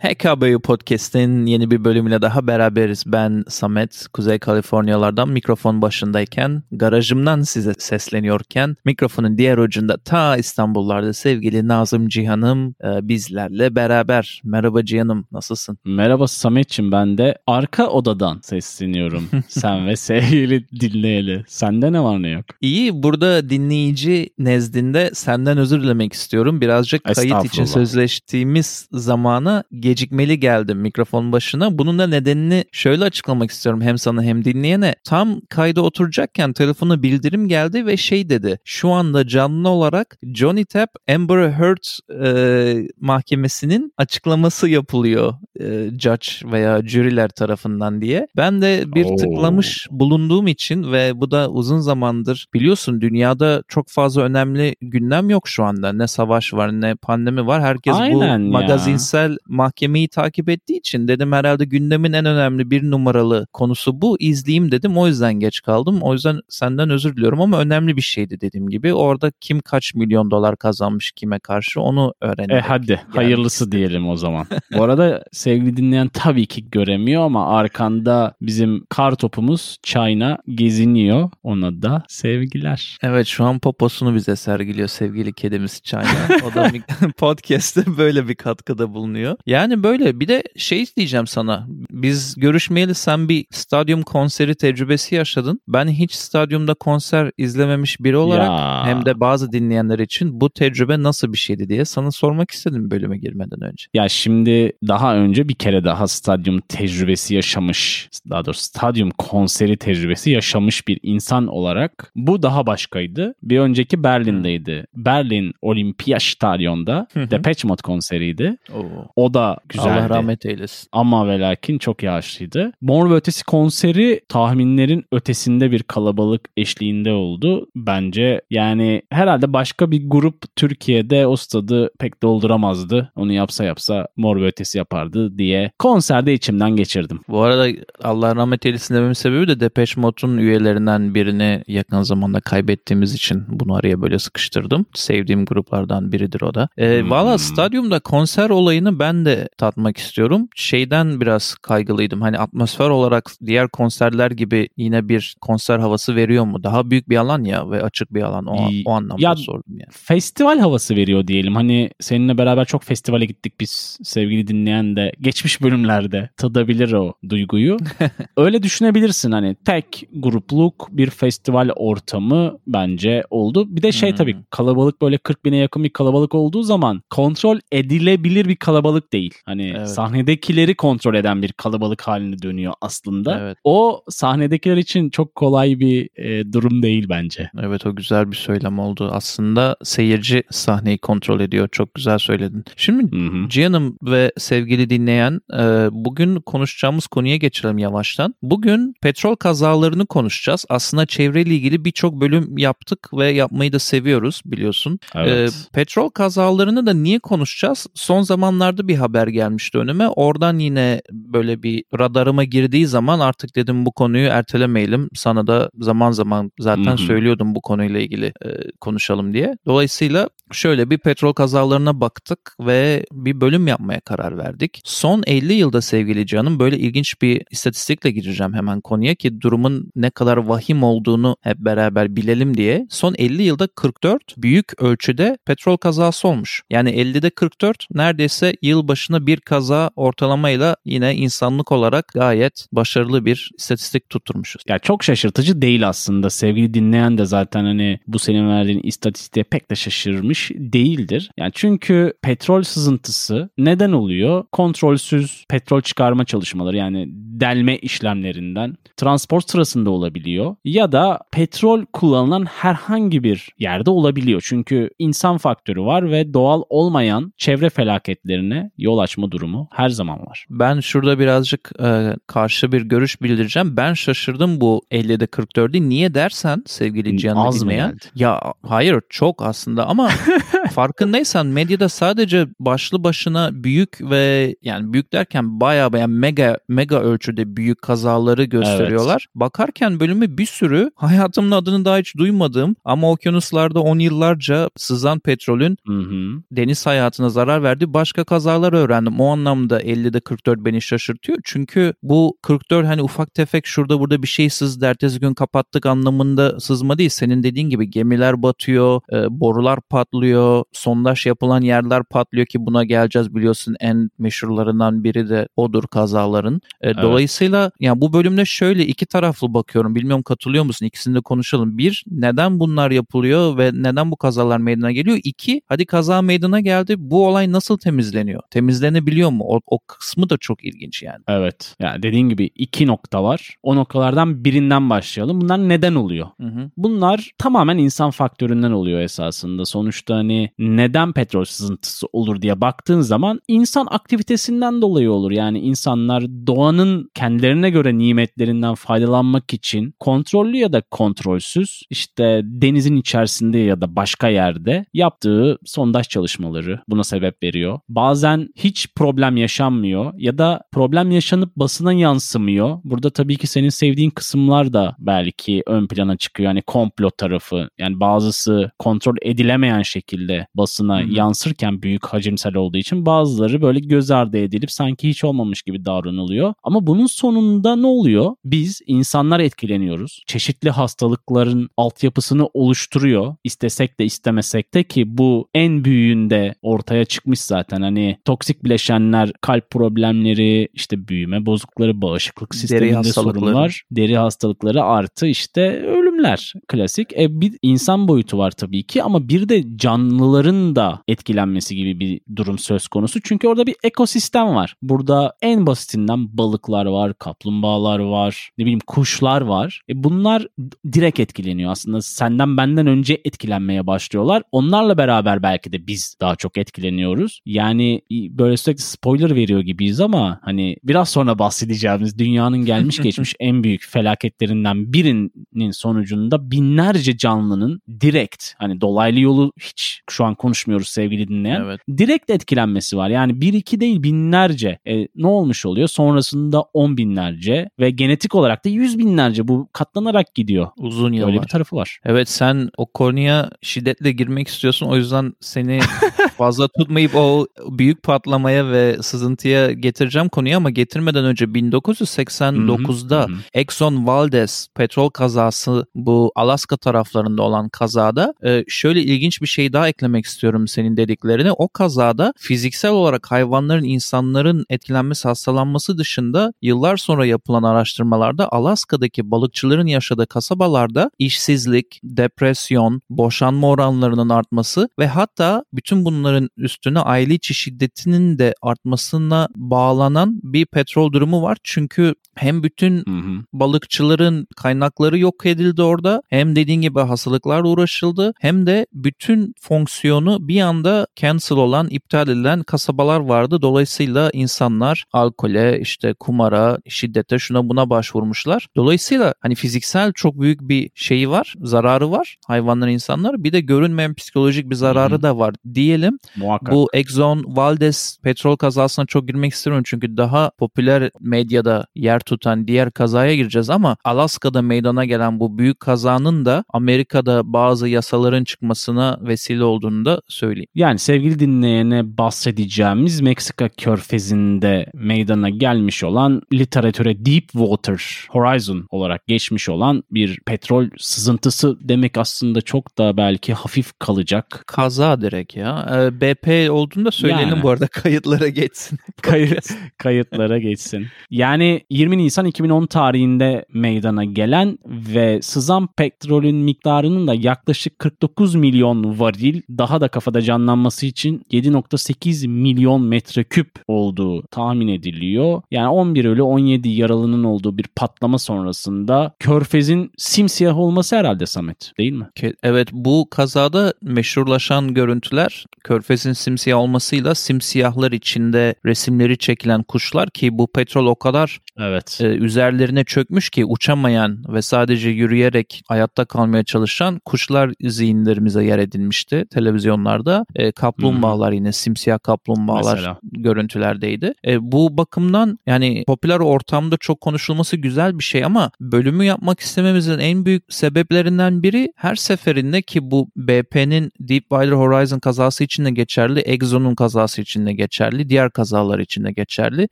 HKBU Podcast'in yeni bir bölümüyle daha beraberiz. Ben Samet, Kuzey Kaliforniyalardan mikrofon başındayken, garajımdan size sesleniyorken, mikrofonun diğer ucunda ta İstanbullarda sevgili Nazım Cihan'ım e, bizlerle beraber. Merhaba Cihan'ım, nasılsın? Merhaba Samet'ciğim ben de arka odadan sesleniyorum. Sen ve sevgili dinleyeli. Sende ne var ne yok? İyi, burada dinleyici nezdinde senden özür dilemek istiyorum. Birazcık kayıt için sözleştiğimiz zamana gecikmeli geldim mikrofon başına. Bunun da nedenini şöyle açıklamak istiyorum hem sana hem dinleyene. Tam kayda oturacakken telefona bildirim geldi ve şey dedi. Şu anda canlı olarak Johnny Depp Amber Heard e, mahkemesinin açıklaması yapılıyor e, judge veya jüriler tarafından diye. Ben de bir Oo. tıklamış bulunduğum için ve bu da uzun zamandır biliyorsun dünyada çok fazla önemli gündem yok şu anda. Ne savaş var ne pandemi var. Herkes Aynen bu ya. magazinsel mahkeme mahkemeyi takip ettiği için dedim herhalde gündemin en önemli bir numaralı konusu bu. İzleyeyim dedim o yüzden geç kaldım. O yüzden senden özür diliyorum ama önemli bir şeydi dediğim gibi. Orada kim kaç milyon dolar kazanmış kime karşı onu öğrendik. E hadi hayırlısı istedim. diyelim o zaman. Bu arada sevgili dinleyen tabii ki göremiyor ama arkanda bizim kar topumuz China geziniyor. Ona da sevgiler. Evet şu an poposunu bize sergiliyor sevgili kedimiz China. O da podcast'te böyle bir katkıda bulunuyor. Yani yani böyle bir de şey diyeceğim sana. Biz görüşmeyeli sen bir stadyum konseri tecrübesi yaşadın. Ben hiç stadyumda konser izlememiş biri olarak ya. hem de bazı dinleyenler için bu tecrübe nasıl bir şeydi diye sana sormak istedim bölüme girmeden önce. Ya şimdi daha önce bir kere daha stadyum tecrübesi yaşamış, daha doğrusu stadyum konseri tecrübesi yaşamış bir insan olarak bu daha başkaydı. Bir önceki Berlin'deydi. Berlin Olimpiya Stadyon'da Depeche Mode konseriydi. Oo. O da güzeldi. Allah rahmet eylesin. Ama ve lakin çok yağışlıydı. Mor ve Ötesi konseri tahminlerin ötesinde bir kalabalık eşliğinde oldu. Bence yani herhalde başka bir grup Türkiye'de o stadı pek dolduramazdı. Onu yapsa yapsa Mor ve Ötesi yapardı diye konserde içimden geçirdim. Bu arada Allah rahmet eylesin dememin sebebi de Depeche Mode'un üyelerinden birini yakın zamanda kaybettiğimiz için bunu araya böyle sıkıştırdım. Sevdiğim gruplardan biridir o da. E, hmm. Valla stadyumda konser olayını ben de tatmak istiyorum. Şeyden biraz kaygılıydım. Hani atmosfer olarak diğer konserler gibi yine bir konser havası veriyor mu? Daha büyük bir alan ya ve açık bir alan. O, o anlamda ya, sordum yani. Festival havası veriyor diyelim. Hani seninle beraber çok festivale gittik biz sevgili dinleyen de geçmiş bölümlerde tadabilir o duyguyu. Öyle düşünebilirsin hani tek grupluk bir festival ortamı bence oldu. Bir de şey hmm. tabii kalabalık böyle 40 bine yakın bir kalabalık olduğu zaman kontrol edilebilir bir kalabalık değil. Hani evet. sahnedekileri kontrol eden bir kalabalık haline dönüyor aslında. Evet. O sahnedekiler için çok kolay bir e, durum değil bence. Evet o güzel bir söylem oldu. Aslında seyirci sahneyi kontrol ediyor. Çok güzel söyledin. Şimdi Cihan'ım ve sevgili dinleyen e, bugün konuşacağımız konuya geçelim yavaştan. Bugün petrol kazalarını konuşacağız. Aslında çevreyle ilgili birçok bölüm yaptık ve yapmayı da seviyoruz biliyorsun. Evet. E, petrol kazalarını da niye konuşacağız? Son zamanlarda bir haber gelmişti önüme. Oradan yine böyle bir radarıma girdiği zaman artık dedim bu konuyu ertelemeyelim. Sana da zaman zaman zaten Hı-hı. söylüyordum bu konuyla ilgili e, konuşalım diye. Dolayısıyla şöyle bir petrol kazalarına baktık ve bir bölüm yapmaya karar verdik. Son 50 yılda sevgili canım böyle ilginç bir istatistikle gireceğim hemen konuya ki durumun ne kadar vahim olduğunu hep beraber bilelim diye. Son 50 yılda 44 büyük ölçüde petrol kazası olmuş. Yani 50'de 44 neredeyse yıl başına bir kaza ortalamayla yine insanlık olarak gayet başarılı bir istatistik tutturmuşuz. Ya çok şaşırtıcı değil aslında. Sevgili dinleyen de zaten hani bu senin verdiğin istatistiğe pek de şaşırmış değildir. Yani çünkü petrol sızıntısı neden oluyor? Kontrolsüz petrol çıkarma çalışmaları yani delme işlemlerinden transport sırasında olabiliyor ya da petrol kullanılan herhangi bir yerde olabiliyor. Çünkü insan faktörü var ve doğal olmayan çevre felaketlerine yol açma durumu her zaman var. Ben şurada birazcık e, karşı bir görüş bildireceğim. Ben şaşırdım bu 50'de 44'ü. Niye dersen sevgili Cihan'ı Az dinleyen. Ya hayır çok aslında ama farkındaysan medyada sadece başlı başına büyük ve yani büyük derken baya baya mega mega ölçüde büyük kazaları gösteriyorlar. Evet. Bakarken bölümü bir sürü hayatımın adını daha hiç duymadığım ama okyanuslarda 10 yıllarca sızan petrolün hı hı. deniz hayatına zarar verdiği başka kazalar öğrendim. O anlamda 50'de 44 beni şaşırtıyor. Çünkü bu 44 hani ufak tefek şurada burada bir şey sızdı ertesi gün kapattık anlamında sızma değil. Senin dediğin gibi gemiler batıyor, e, borular patlıyor, sondaj yapılan yerler patlıyor ki buna geleceğiz biliyorsun en meşhurlarından biri de odur kazaların. E, evet. Dolayısıyla yani bu bölümde şöyle iki taraflı bakıyorum. Bilmiyorum katılıyor musun? İkisini de konuşalım. Bir, neden bunlar yapılıyor ve neden bu kazalar meydana geliyor? İki, hadi kaza meydana geldi. Bu olay nasıl temizleniyor? Temizlenebiliyor mu? O, o kısmı da çok ilginç yani. Evet. Yani dediğin gibi iki nokta var. O noktalardan birinden başlayalım. Bunlar neden oluyor? Hı hı. Bunlar tamamen insan faktöründen oluyor esasında. Sonuçta hani neden petrol sızıntısı olur diye baktığın zaman insan aktivitesinden dolayı olur. Yani insanlar doğanın kendilerine göre nimetlerinden faydalanmak için kontrollü ya da kontrolsüz işte denizin içerisinde ya da başka yerde yaptığı sondaj çalışmaları buna sebep veriyor. Bazen hiç problem yaşanmıyor ya da problem yaşanıp basına yansımıyor. Burada tabii ki senin sevdiğin kısımlar da belki ön plana çıkıyor. Yani komplo tarafı yani bazısı kontrol edilemeyen şekilde basına hmm. yansırken büyük hacimsel olduğu için bazıları böyle göz ardı edilip sanki hiç olmamış gibi davranılıyor. Ama bunun sonunda ne oluyor? Biz insanlar etkileniyoruz. Çeşitli hastalıkların altyapısını oluşturuyor. İstesek de istemesek de ki bu en büyüğünde ortaya çıkmış zaten. Hani toksik bileşenler, kalp problemleri, işte büyüme bozuklukları, bağışıklık sisteminde sorunlar, deri hastalıkları artı işte ölümler klasik. E bir insan boyutu var tabii ki ama bir de canlıların da etkilenmesi gibi bir durum söz konusu. Çünkü orada bir ekosistem var. Burada en basitinden balıklar var, kaplumbağalar var, ne bileyim kuşlar var. E bunlar direkt etkileniyor aslında. Senden benden önce etkilenmeye başlıyorlar. Onlarla beraber belki de biz daha çok etkileniyoruz. Yani böyle sürekli spoiler veriyor gibiyiz ama hani biraz sonra bahsedeceğimiz dünyanın gelmiş geçmiş en büyük felaketlerinden birinin sonucunda binlerce canlının direkt hani dolaylı yolu hiç şu an konuşmuyoruz sevgili dinleyen. Evet. Direkt etkilenmesi var. Yani bir iki değil binlerce. E, ne olmuş oluyor? Sonrasında on binlerce ve genetik olarak da yüz binlerce bu katlanarak gidiyor. Uzun yıllar. Öyle bir tarafı var. Evet sen o konuya şiddetle girmek istiyorsun. O yüzden seni fazla tutmayıp o büyük patlamaya ve sızıntıya getireceğim konuyu ama getirmeden önce 1989'da Exxon Valdez petrol kazası bu Alaska taraflarında olan kazada e, şöyle ilginç bir şey daha eklemek istiyorum senin dediklerine. O kazada fiziksel olarak hayvanların insanların etkilenmesi hastalanması dışında yıllar sonra yapılan araştırmalarda Alaska'daki balıkçıların yaşadığı kasabalarda işsizlik, depresyon, boşanma oranlarının artması ve hatta bütün bunların üstüne aile içi şiddetinin de artmasına bağlanan bir petrol durumu var. Çünkü hem bütün hı hı. balıkçıların kaynakları yok edildi orada hem dediğin gibi hastalıklarla uğraşıldı hem de bütün fonksiyonu bir anda cancel olan, iptal edilen kasabalar vardı. Dolayısıyla insanlar alkole, işte kumara, şiddete şuna buna başvurmuşlar. Dolayısıyla hani fiziksel çok büyük bir şeyi var, zararı var hayvanların insanlar. Bir de görünmeyen psikolojik bir zararı Hı-hı. da var diyelim. Muhakkak. Bu Exxon Valdez petrol kazasına çok girmek istemiyorum çünkü daha popüler medyada yer tutan diğer kazaya gireceğiz ama Alaska'da meydana gelen bu büyük kazanın da Amerika'da bazı yasaların çıkmasına vesile olduğunu da söyleyeyim. Yani sevgili dinleyene bahsedeceğimiz Meksika körfezinde meydana gelmiş olan literatüre Deep Water Horizon olarak geçmiş olan bir petrol sızıntısı demek aslında çok da belki hafif kalacak. Kaza direkt ya. Ee, BP olduğunu da söyleyelim yani. bu arada kayıtlara geçsin. Kayıt, kayıtlara geçsin. Yani 20 Nisan 2010 tarihinde meydana gelen ve sızan petrolün miktarının da yaklaşık 49 milyon varil daha da kafada canlanması için 7.8 milyon metreküp olduğu tahmin ediliyor. Yani 11 ölü 17 yaralının olduğu bir patlama sonrasında Körfez'in simsiyah olması herhalde Samet değil mi? Evet bu kazada meşhurlaşan görüntüler Körfez'in simsiyah olmasıyla simsiyahlar içinde resimleri çekilen kuşlar ki bu petrol o kadar evet. e, üzerlerine çökmüş ki uçamayan ve sadece yürüyerek yüzerek hayatta kalmaya çalışan kuşlar zihinlerimize yer edinmişti televizyonlarda. E, kaplumbağalar hmm. yine simsiyah kaplumbağalar Mesela. görüntülerdeydi. E, bu bakımdan yani popüler ortamda çok konuşulması güzel bir şey ama bölümü yapmak istememizin en büyük sebeplerinden biri her seferinde ki bu BP'nin Deepwater Horizon kazası için de geçerli, Exxon'un kazası için de geçerli, diğer kazalar için de geçerli.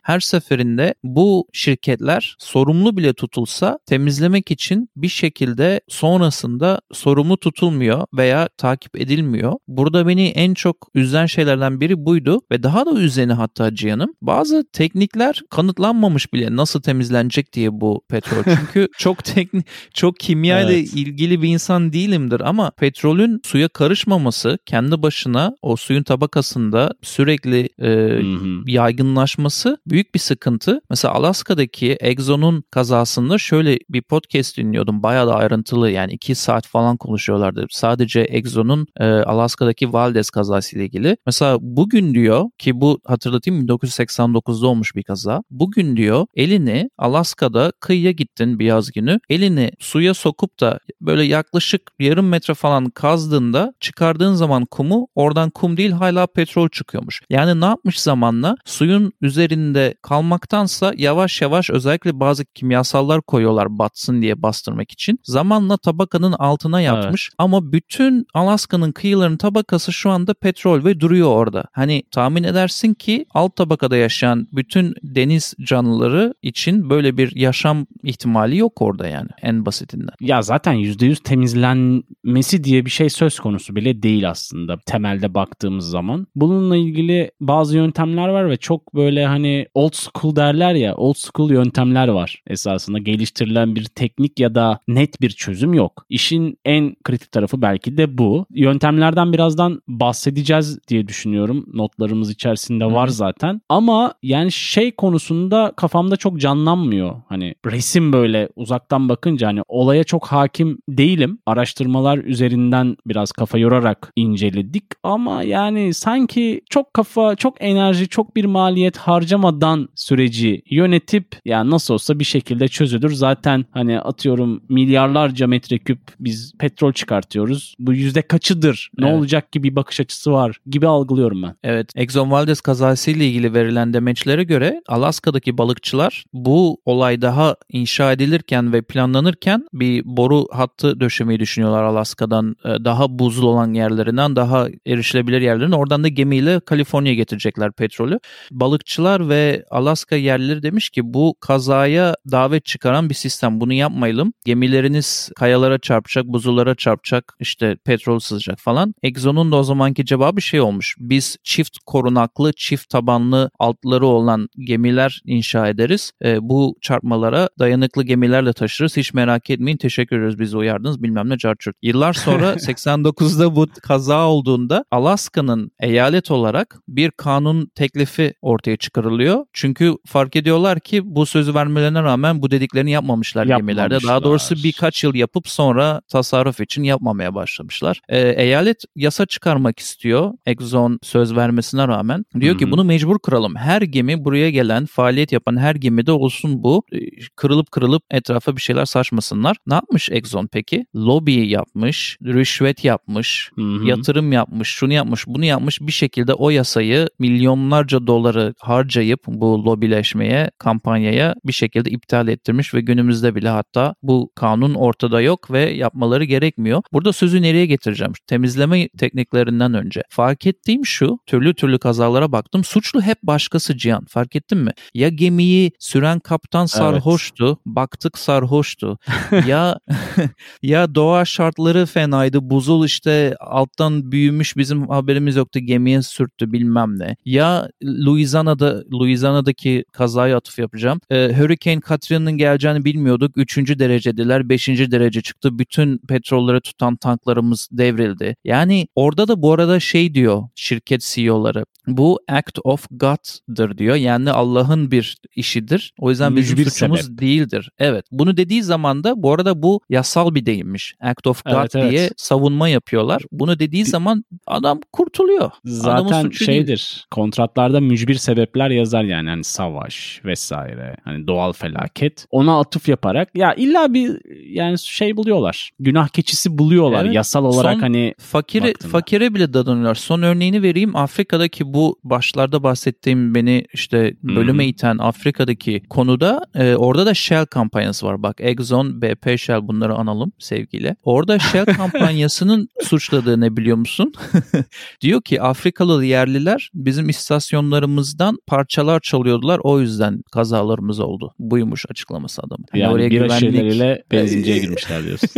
Her seferinde bu şirketler sorumlu bile tutulsa temizlemek için bir şekilde sonrasında sorumlu tutulmuyor veya takip edilmiyor. Burada beni en çok üzen şeylerden biri buydu ve daha da üzeni hatta Cihan'ım. Bazı teknikler kanıtlanmamış bile nasıl temizlenecek diye bu petrol. Çünkü çok teknik, çok kimya ile evet. ilgili bir insan değilimdir ama petrolün suya karışmaması kendi başına o suyun tabakasında sürekli e, yaygınlaşması büyük bir sıkıntı. Mesela Alaska'daki Exxon'un kazasında şöyle bir podcast dinliyordum. Bayağı da ayrıntılı yani iki saat falan konuşuyorlardı. Sadece Exxon'un e, Alaska'daki Valdez kazası ile ilgili. Mesela bugün diyor ki bu hatırlatayım 1989'da olmuş bir kaza. Bugün diyor elini Alaska'da kıyıya gittin bir yaz günü. Elini suya sokup da böyle yaklaşık yarım metre falan kazdığında çıkardığın zaman kumu oradan kum değil hala petrol çıkıyormuş. Yani ne yapmış zamanla suyun üzerinde kalmaktansa yavaş yavaş özellikle bazı kimyasallar koyuyorlar batsın diye bastırmak için. Zamanla tabakanın altına yatmış evet. ama bütün Alaska'nın kıyılarının tabakası şu anda petrol ve duruyor orada. Hani tahmin edersin ki alt tabakada yaşayan bütün deniz canlıları için böyle bir yaşam ihtimali yok orada yani en basitinden. Ya zaten %100 temizlenmesi diye bir şey söz konusu bile değil aslında temelde baktığımız zaman. Bununla ilgili bazı yöntemler var ve çok böyle hani old school derler ya old school yöntemler var esasında geliştirilen bir teknik ya da net bir çözüm yok. İşin en kritik tarafı belki de bu. Yöntemlerden birazdan bahsedeceğiz diye düşünüyorum. Notlarımız içerisinde var zaten. Ama yani şey konusunda kafamda çok canlanmıyor. Hani resim böyle uzaktan bakınca hani olaya çok hakim değilim. Araştırmalar üzerinden biraz kafa yorarak inceledik ama yani sanki çok kafa, çok enerji, çok bir maliyet harcamadan süreci yönetip ya nasıl olsa bir şekilde çözülür. Zaten hani atıyorum milyarlarca metreküp biz petrol çıkartıyoruz. Bu yüzde kaçıdır? Ne evet. olacak ki bir bakış açısı var gibi algılıyorum ben. Evet. Exxon Valdez kazasıyla ilgili verilen demeçlere göre Alaska'daki balıkçılar bu olay daha inşa edilirken ve planlanırken bir boru hattı döşemeyi düşünüyorlar Alaska'dan e, daha buzlu olan yerlerinden daha erişilebilir yerlerin oradan da gemiyle Kaliforniya getirecekler petrolü. Balıkçılar ve Alaska yerlileri demiş ki bu kazaya davet çıkaran bir sistem bunu yapmayalım. Gemileriniz kayalara çarpacak, buzullara çarpacak, işte petrol sızacak falan. Exxon'un da o zamanki cevabı şey olmuş. Biz çift korunaklı, çift tabanlı altları olan gemiler inşa ederiz. E, bu çarpmalara dayanıklı gemilerle taşırız. Hiç merak etmeyin. Teşekkür ederiz bizi uyardınız bilmem ne carçurt. Yıllar sonra 89'da bu kaza olduğunda Alaska'nın eyalet olarak bir kanun teklifi ortaya çıkarılıyor. Çünkü fark ediyorlar ki bu sözü vermelerine rağmen bu dediklerini yapmamışlar, yapmamışlar. gemilerde. Daha doğrusu birkaç yıl yapıp sonra tasarruf için yapmamaya başlamışlar. Ee, eyalet yasa çıkarmak istiyor Exxon söz vermesine rağmen. Diyor Hı-hı. ki bunu mecbur kıralım. Her gemi buraya gelen faaliyet yapan her gemide olsun bu. Ee, kırılıp kırılıp etrafa bir şeyler saçmasınlar. Ne yapmış Exxon peki? Lobi yapmış, rüşvet yapmış, Hı-hı. yatırım yapmış, şunu yapmış, bunu yapmış. Bir şekilde o yasayı milyonlarca doları harcayıp bu lobileşmeye, kampanyaya bir şekilde iptal ettirmiş ve günümüzde bile hatta bu kanun ortada yok ve yapmaları gerekmiyor. Burada sözü nereye getireceğim? Temizleme tekniklerinden önce. Fark ettiğim şu, türlü türlü kazalara baktım. Suçlu hep başkası Cihan. Fark ettin mi? Ya gemiyi süren kaptan sarhoştu, evet. baktık sarhoştu. ya ya doğa şartları fenaydı. Buzul işte alttan büyümüş bizim haberimiz yoktu. Gemiye sürttü bilmem ne. Ya Louisiana'da Louisiana'daki kazayı atıf yapacağım. Ee, Hurricane Katrina'nın geleceğini bilmiyorduk. Üçüncü derecediler. Beşinci derece çıktı. Bütün petrolleri tutan tanklarımız devrildi. Yani orada da bu arada şey diyor şirket CEO'ları. Bu act of God'dır diyor. Yani Allah'ın bir işidir. O yüzden bizim Mücbir suçumuz sebep. değildir. Evet. Bunu dediği zaman da bu arada bu yasal bir deyimmiş. Act of God evet, evet. diye savunma yapıyorlar. Bunu dediği zaman adam kurtuluyor. Zaten şeydir. Değil. Kontratlarda mücbir sebepler yazar yani hani savaş vesaire. Hani doğal felaket. Ona atıf yaparak ya illa bir yani şey buluyorlar. Günah keçisi buluyorlar evet. yasal olarak Son hani fakire baktığında. fakire bile dadanıyorlar. Son örneğini vereyim. Afrika'daki bu başlarda bahsettiğim beni işte bölüme hmm. iten Afrika'daki konuda e, orada da Shell kampanyası var. Bak Exxon, BP, Shell bunları analım sevgiyle. Orada Shell kampanyasının suçladığı ne biliyor musun? Diyor ki Afrikalı yerliler bizim istasyonlarımızdan parçalar çalıyordular. O yüzden kazalarımız oldu. Buymuş açıklaması adamın. Yani, yani oraya güvenlik... şeyleriyle benzinciye girmişler diyorsun.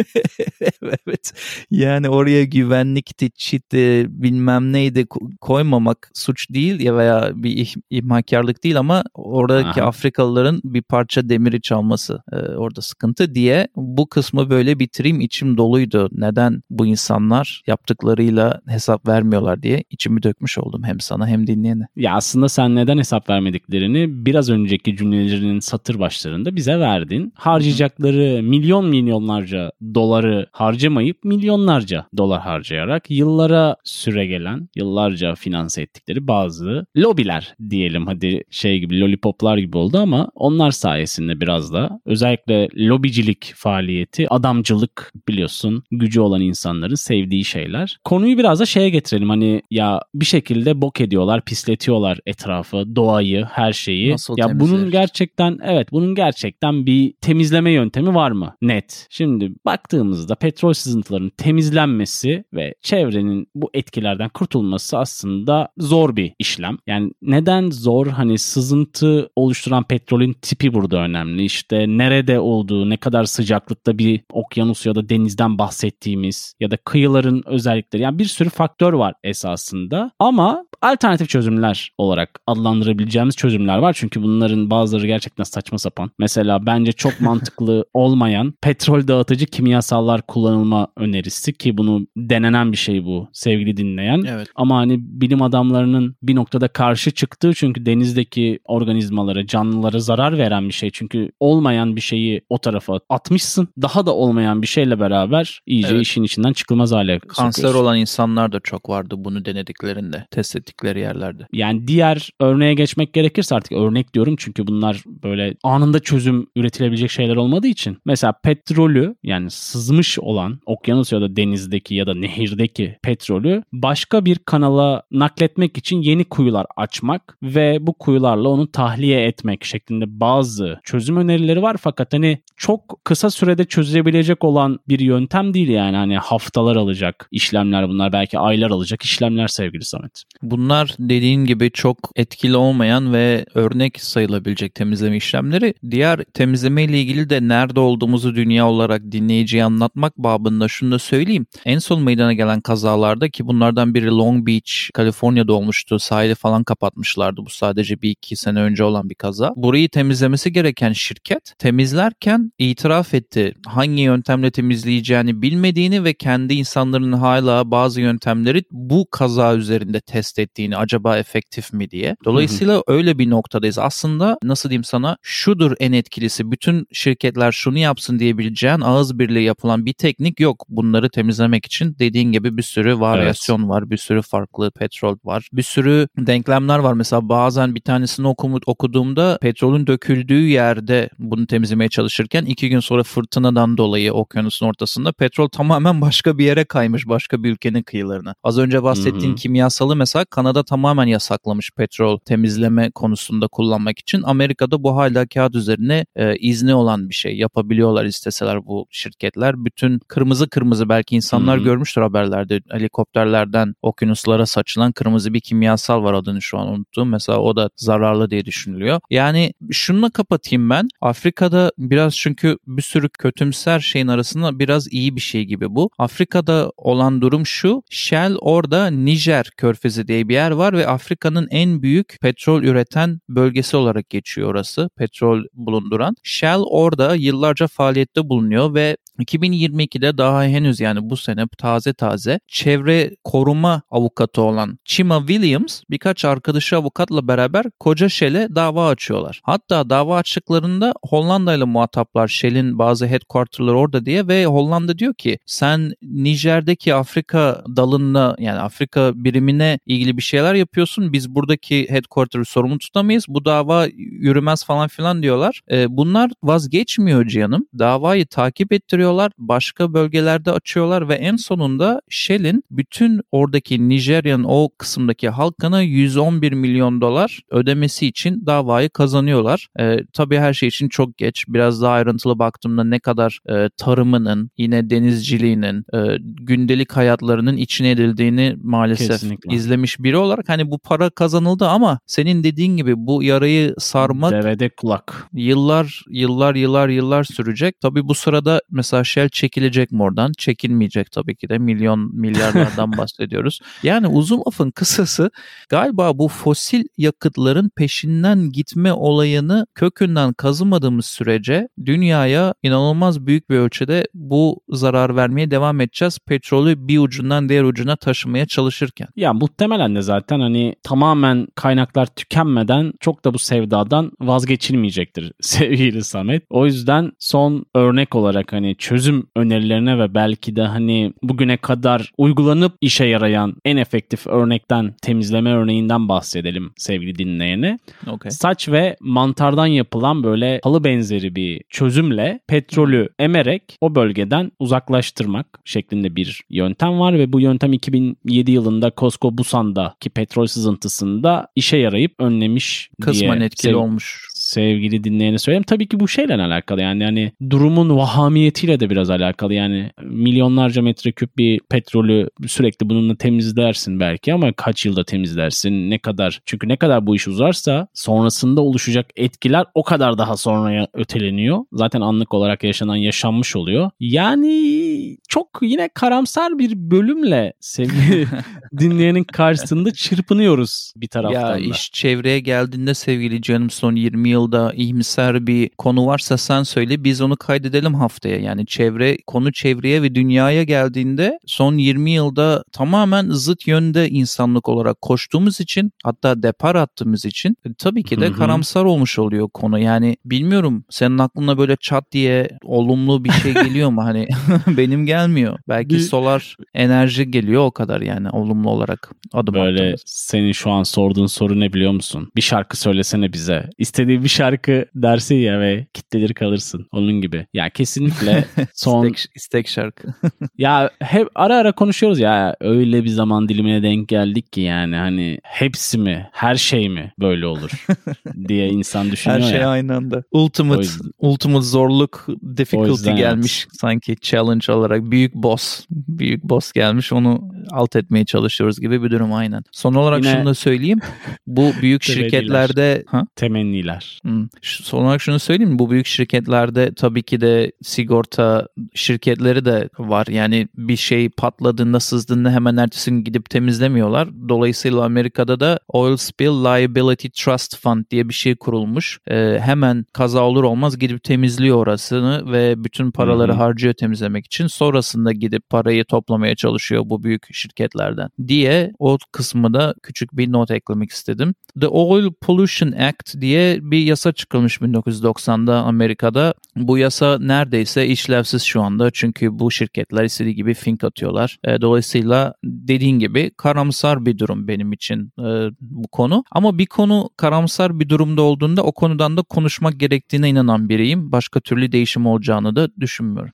evet. Yani oraya güvenlikti, çitti, bilmem neydi koymamak suç değil ya veya bir ihmalkarlık değil ama oradaki Aha. Afrikalıların bir parça demiri çalması e, orada sıkıntı diye bu kısmı böyle bitireyim içim doluydu. Neden bu insanlar yaptıklarıyla hesap vermiyorlar diye içimi dökmüş oldum hem sana hem dinleyene. Ya aslında sen neden hesap vermediklerini biraz önceki cümlelerinin satır başlarında bize verdin. Harcayacakları milyon milyonlarca doları harcamayıp milyonlarca dolar harcayarak yıllara süre gelen, yıllarca finanse ettikleri bazı lobiler diyelim hadi şey gibi lollipoplar gibi oldu ama onlar sayesinde biraz da özellikle lobicilik faaliyeti, adamcılık biliyorsun gücü olan insanların sevdiği şeyler. Konuyu biraz da şeye getirelim hani ya bir şekilde bok ediyorlar, pisletiyorlar etrafı, doğayı, her şeyi. Nasıl ya temizler? bunun gerçekten evet bunun gerçekten bir temizleme yöntemi var mı? Net. Şimdi baktığımızda petrol sızıntılarının temizlenmesi ve çevrenin bu etkilerden kurtulması aslında zor bir işlem. Yani neden zor? Hani sızıntı oluşturan petrolün tipi burada önemli. İşte nerede olduğu, ne kadar sıcaklıkta bir okyanus ya da denizden bahsettiğimiz ya da kıyıların özellikleri. Yani bir sürü faktör var esasında. Ama alternatif çözümler olarak adlandırabileceğimiz çözümler var. Çünkü bunların bazıları gerçekten saçma sapan. Mesela bence çok mantıklı olmayan petrol dağıtıcı kimyasallar kullanılma önerisi ki bunu denenen bir şey bu sevgili dinleyen. Evet. Ama hani bilim adamlarının bir noktada karşı çıktığı çünkü denizdeki organizmalara, canlılara zarar veren bir şey. Çünkü olmayan bir şeyi o tarafa atmışsın. Daha da olmayan bir şeyle beraber iyice evet. işin içinden çıkılmaz hale Kanser sokuyorsun. olan insanlar da çok vardı bunu denediklerinde, test ettikleri yerlerde. Yani diğer örneğe geçmek gerekirse artık örnek diyorum çünkü bunlar böyle anında çözüm üretilebilecek şeyler olmadığı için. Mesela petrolü yani sızmış olan okyanus ya da denizdeki ya da nehirdeki petrolü başka bir kanala nakletmek için yeni kuyular açmak ve bu kuyularla onu tahliye etmek şeklinde bazı çözüm önerileri var fakat hani çok kısa sürede çözülebilecek olan bir yöntem değil yani hani haftalar alacak işlemler bunlar belki aylar alacak işlemler sevgili Samet. Bunlar dediğin gibi çok etkili olmayan ve örnek sayılabilecek temizleme işlemleri. Diğer temizleme ile ilgili de nerede olduğumuzu dünya olarak dinleyiciye anlatmak babında şunu da söyleyeyim. En son meydana gelen kazalarda ki bunlardan biri Long Beach, Kaliforniya'da olmuştu. Sahili falan kapatmışlardı. Bu sadece bir iki sene önce olan bir kaza. Burayı temizlemesi gereken şirket temizlerken itiraf etti. Hangi yöntemle temizleyeceğini bilmediğini ve kendi insanların hala bazı yöntemleri bu kaza üzerinde test ettiğini acaba efektif mi diye. Dolayısıyla hı hı. öyle bir noktadayız. Aslında nasıl diyeyim sana şudur en etkilisi. Bütün şirketler şunu yapsın diyebileceğin ağız birliği yapılan bir teknik yok. Bunları temizlemek için dediğin gibi bir sürü varyasyon evet. var. Bir sürü farklı petrol var. Bir sürü denklemler var. Mesela bazen bir tanesini okumut, okuduğumda petrolün döküldüğü yerde bunu temizlemeye çalışırken iki gün sonra fırtınadan dolayı okyanusun ortasında petrol tamamen başka bir yere kaymış. Başka bir ülkenin kıyılarına. Az önce bahsettiğin Hı-hı. kimyasalı mesela Kanada tamamen yasaklamış petrol temizleme konusunda kullanmak için. Amerika'da bu hala kağıt üzerine e, izni olan bir şey. Yapabiliyorlar isteseler bu şirketler. Bütün kırmızı kırmızı belki insanlar Hı-hı. görmüştür haberlerde. Helikopterlerden okyanuslara saçılan kırmızı bir kimyasal var adını şu an unuttum. Mesela o da zararlı diye düşünülüyor. Yani şununla kapatayım ben. Afrika'da biraz çünkü bir sürü kötümser şeyin arasında biraz iyi bir şey gibi bu. Afrika'da olan durum şu. Shell orada Nijer körfezi diye bir yer var ve Afrika'nın en büyük petrol üreten bölgesi olarak geçiyor orası. Petrol bulunduran. Shell orada yıllarca faaliyette bulunuyor ve 2022'de daha henüz yani bu sene taze taze çevre koruma avukatı olan Chima Williams birkaç arkadaşı avukatla beraber koca Shell'e dava açıyorlar. Hatta dava açtıklarında Hollanda ile muhataplar Shell'in bazı headquarter'ları orada diye ve Hollanda diyor ki sen Nijer'deki Afrika dalında yani Afrika birimine ilgili bir şeyler yapıyorsun. Biz buradaki headquarter'ı sorumlu tutamayız. Bu dava yürümez falan filan diyorlar. E, bunlar vazgeçmiyor Cihan'ım. Davayı takip ettiriyorlar. Başka bölgelerde açıyorlar ve en sonunda Shell'in bütün oradaki Nijerya'nın o kısımdaki halkına 111 milyon dolar ödemesi için davayı kazanıyorlar. E, tabii her şey için çok geç. Biraz daha ayrıntılı baktığımda ne kadar e, tarımının, yine denizciliğinin, e, gündelik hayatlarının içine edildiğini maalesef Kesinlikle. izlemiş biri olarak hani bu para kazanıldı ama senin dediğin gibi bu yarayı sarmak devede kulak. Yıllar, yıllar, yıllar, yıllar sürecek. Tabii bu sırada mesela Shell çekilecek mi oradan? Çekilmeyecek tabii ki de. Milyon, milyarlardan bahsediyoruz. Yani uzun lafın kısası galiba bu fosil yakıtların peşinden gitme olayını kökünden kazımadığımız sürece dünyaya inanılmaz büyük bir ölçüde bu zarar vermeye devam edeceğiz. Petrolü bir ucundan diğer ucuna taşımaya çalışırken. Ya muhtemelen de zaten hani tamamen kaynaklar tükenmeden çok da bu sevdadan vazgeçilmeyecektir sevgili Samet. O yüzden son örnek olarak hani çözüm önerilerine ve belki de hani bugüne kadar uygulanıp işe yarayan en efektif örnekten temizleme örneğinden bahsedelim sevgili dinleyene. Okay. Saç ve mantardan yapılan böyle halı benzeri bir çözümle petrolü emerek o bölgeden uzaklaştırmak şeklinde bir yöntem var ve bu yöntem 2007 yılında Costco Busan'daki petrol sızıntısında işe yarayıp önlemiş Kısmen diye etkili olmuş sevgili dinleyene söyleyeyim. Tabii ki bu şeyle alakalı yani yani durumun vahamiyetiyle de biraz alakalı. Yani milyonlarca metreküp bir petrolü sürekli bununla temizlersin belki ama kaç yılda temizlersin? Ne kadar? Çünkü ne kadar bu iş uzarsa sonrasında oluşacak etkiler o kadar daha sonraya öteleniyor. Zaten anlık olarak yaşanan yaşanmış oluyor. Yani çok yine karamsar bir bölümle sevgili dinleyenin karşısında çırpınıyoruz bir taraftan ya, da. İş çevreye geldiğinde sevgili canım son 20 yıl yılda ihmisar bir konu varsa sen söyle biz onu kaydedelim haftaya. Yani çevre konu çevreye ve dünyaya geldiğinde son 20 yılda tamamen zıt yönde insanlık olarak koştuğumuz için hatta depar attığımız için e, tabii ki de Hı-hı. karamsar olmuş oluyor konu. Yani bilmiyorum senin aklına böyle çat diye olumlu bir şey geliyor mu? Hani benim gelmiyor. Belki bir... solar enerji geliyor o kadar yani olumlu olarak adım Böyle attığımız. senin şu an sorduğun soru ne biliyor musun? Bir şarkı söylesene bize. İstediği bir şarkı dersin ya ve kitledir kalırsın. Onun gibi. Ya kesinlikle son... istek, istek şarkı. ya hep ara ara konuşuyoruz ya öyle bir zaman dilimine denk geldik ki yani hani hepsi mi her şey mi böyle olur diye insan düşünüyor Her şey ya. aynı anda. Ultimate, ultimate zorluk difficulty gelmiş evet. sanki challenge olarak. Büyük boss, büyük boss gelmiş onu alt etmeye çalışıyoruz gibi bir durum aynen. Son olarak Yine... şunu da söyleyeyim. Bu büyük şirketlerde... Ha? Temenniler. Hmm. Son olarak şunu söyleyeyim bu büyük şirketlerde tabii ki de sigorta şirketleri de var. Yani bir şey patladığında sızdığında hemen ertesi gün gidip temizlemiyorlar. Dolayısıyla Amerika'da da Oil Spill Liability Trust Fund diye bir şey kurulmuş. Ee, hemen kaza olur olmaz gidip temizliyor orasını ve bütün paraları Hı-hı. harcıyor temizlemek için. Sonrasında gidip parayı toplamaya çalışıyor bu büyük şirketlerden diye o kısmı da küçük bir not eklemek istedim. The Oil Pollution Act diye bir yasa çıkılmış 1990'da Amerika'da. Bu yasa neredeyse işlevsiz şu anda çünkü bu şirketler istediği gibi fink atıyorlar. E, dolayısıyla dediğin gibi karamsar bir durum benim için e, bu konu. Ama bir konu karamsar bir durumda olduğunda o konudan da konuşmak gerektiğine inanan biriyim. Başka türlü değişim olacağını da düşünmüyorum.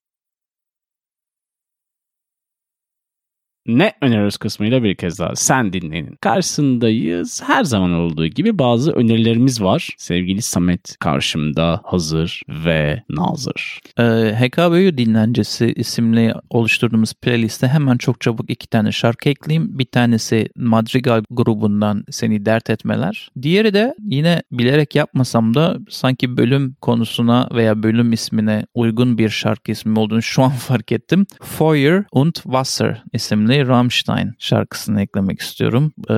Ne öneriyoruz kısmıyla bir kez daha sen dinlenin. Karşısındayız. Her zaman olduğu gibi bazı önerilerimiz var. Sevgili Samet karşımda hazır ve nazır. Ee, HKBU Dinlencesi isimli oluşturduğumuz playliste hemen çok çabuk iki tane şarkı ekleyeyim. Bir tanesi Madrigal grubundan Seni Dert Etmeler. Diğeri de yine bilerek yapmasam da sanki bölüm konusuna veya bölüm ismine uygun bir şarkı ismi olduğunu şu an fark ettim. Feuer und Wasser isimli isimli Rammstein şarkısını eklemek istiyorum. Ee,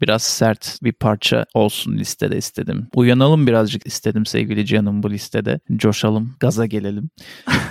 biraz sert bir parça olsun listede istedim. Uyanalım birazcık istedim sevgili canım bu listede. Coşalım, gaza gelelim.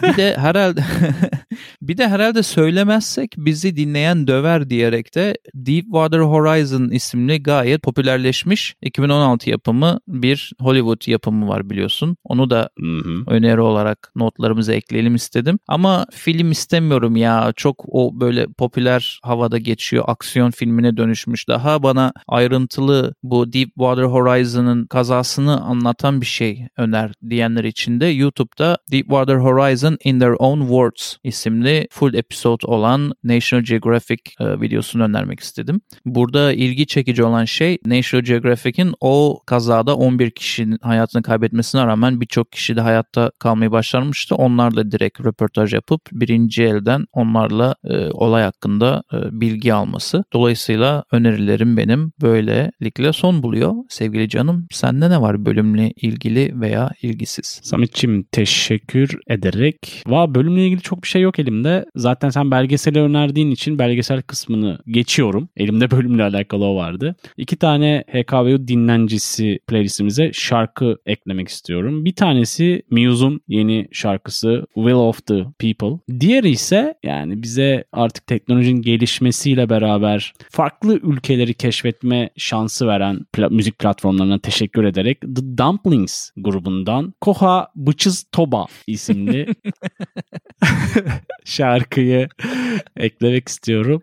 bir de herhalde bir de herhalde söylemezsek bizi dinleyen döver diyerek de Deepwater Horizon isimli gayet popülerleşmiş 2016 yapımı bir Hollywood yapımı var biliyorsun. Onu da Hı-hı. öneri olarak notlarımıza ekleyelim istedim. Ama film istemiyorum ya. Çok o böyle popüler havada geçiyor. Aksiyon filmine dönüşmüş. Daha bana ayrıntılı bu Deepwater Horizon'ın kazasını anlatan bir şey öner diyenler için de YouTube'da Deepwater Horizon in Their Own Words isimli full episode olan National Geographic e, videosunu önermek istedim. Burada ilgi çekici olan şey National Geographic'in o kazada 11 kişinin hayatını kaybetmesine rağmen birçok kişi de hayatta kalmayı başarmıştı. Onlarla direkt röportaj yapıp birinci elden onlarla e, olay hakkında e, bilgi alması. Dolayısıyla önerilerim benim böylelikle son buluyor. Sevgili canım sende ne var bölümle ilgili veya ilgisiz? Samet'ciğim teşekkür ederek. Va bölümle ilgili çok bir şey yok elimde. Zaten sen belgeseli önerdiğin için belgesel kısmını geçiyorum. Elimde bölümle alakalı o vardı. İki tane HKVU dinlencisi playlistimize şarkı eklemek istiyorum. Bir tanesi Muse'un yeni şarkısı Will of the People. Diğeri ise yani bize artık teknolojinin gelişmesiyle beraber farklı ülkeleri keşfetme şansı veren pla- müzik platformlarına teşekkür ederek The Dumplings grubundan Koha Bıçız Toba isimli şarkıyı eklemek istiyorum.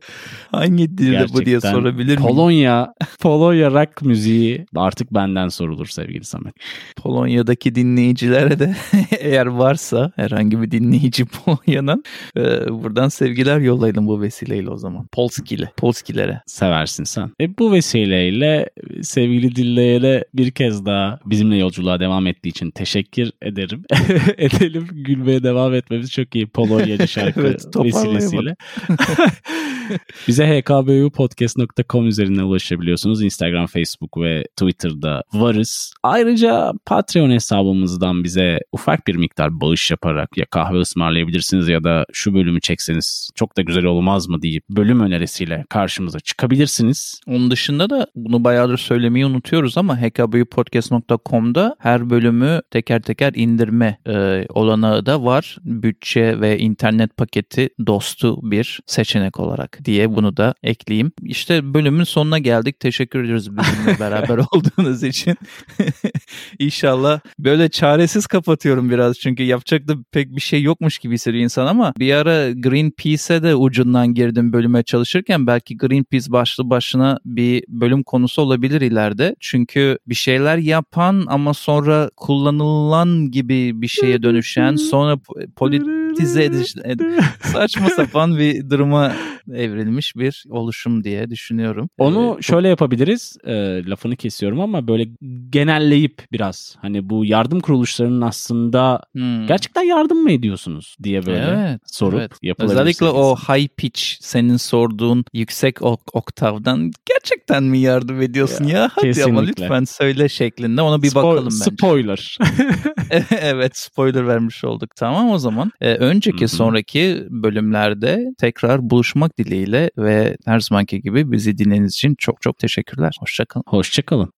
Hangi dilde Gerçekten bu diye sorabilir miyim? Polonya, Polonya rock müziği artık benden sorulur sevgili Samet. Polonya'daki dinleyicilere de eğer varsa herhangi bir dinleyici Polonya'nın e, buradan sevgiler yollayalım bu vesileyle o zaman. Polskili, Polskilere. Seversin sen. E, bu vesileyle sevgili dinleyene bir kez daha bizimle yolculuğa devam ettiği için teşekkür ederim. Edelim gülmeye devam etmemiz çok iyi Polonya'cı şarkı evet, vesilesiyle. Bize hkbupodcast.com üzerinden ulaşabiliyorsunuz. Instagram, Facebook ve Twitter'da varız. Ayrıca Patreon hesabımızdan bize ufak bir miktar bağış yaparak ya kahve ısmarlayabilirsiniz ya da şu bölümü çekseniz çok da güzel olmaz mı deyip bölüm önerisiyle karşımıza çıkabilirsiniz. Onun dışında da bunu bayağıdır söylemeyi unutuyoruz ama hkbupodcast.com'da her bölümü teker teker indirme e, olanağı da var. Bütçe ve internet paketi dostu bir seçenek olarak diye bunu da ekleyeyim. İşte bölümün sonuna geldik. Teşekkür ediyoruz bizimle beraber olduğunuz için. İnşallah böyle çaresiz kapatıyorum biraz çünkü yapacak da pek bir şey yokmuş gibi hissediyor insan ama bir ara Greenpeace'e de ucundan girdim bölüme çalışırken belki Greenpeace başlı başına bir bölüm konusu olabilir ileride. Çünkü bir şeyler yapan ama sonra kullanılan gibi bir şeye dönüşen sonra politize ediş saçma sapan bir duruma evrilmiş bir oluşum diye düşünüyorum. Onu ee, şöyle yapabiliriz. E, lafını kesiyorum ama böyle genelleyip biraz hani bu yardım kuruluşlarının aslında hmm. gerçekten yardım mı ediyorsunuz diye böyle evet, sorup evet. yapılabilir. Özellikle o high pitch senin sorduğun yüksek ok- oktavdan gerçekten mi yardım ediyorsun ya? ya hadi kesinlikle. ama lütfen söyle şeklinde ona bir Spo- bakalım bence. Spoiler. evet spoiler vermiş olduk. Tamam o zaman. Ee, önceki Hı-hı. sonraki bölümlerde tekrar buluşmak dileğiyle ve her zamanki gibi bizi dinlediğiniz için çok çok teşekkürler. Hoşçakalın. Hoşçakalın.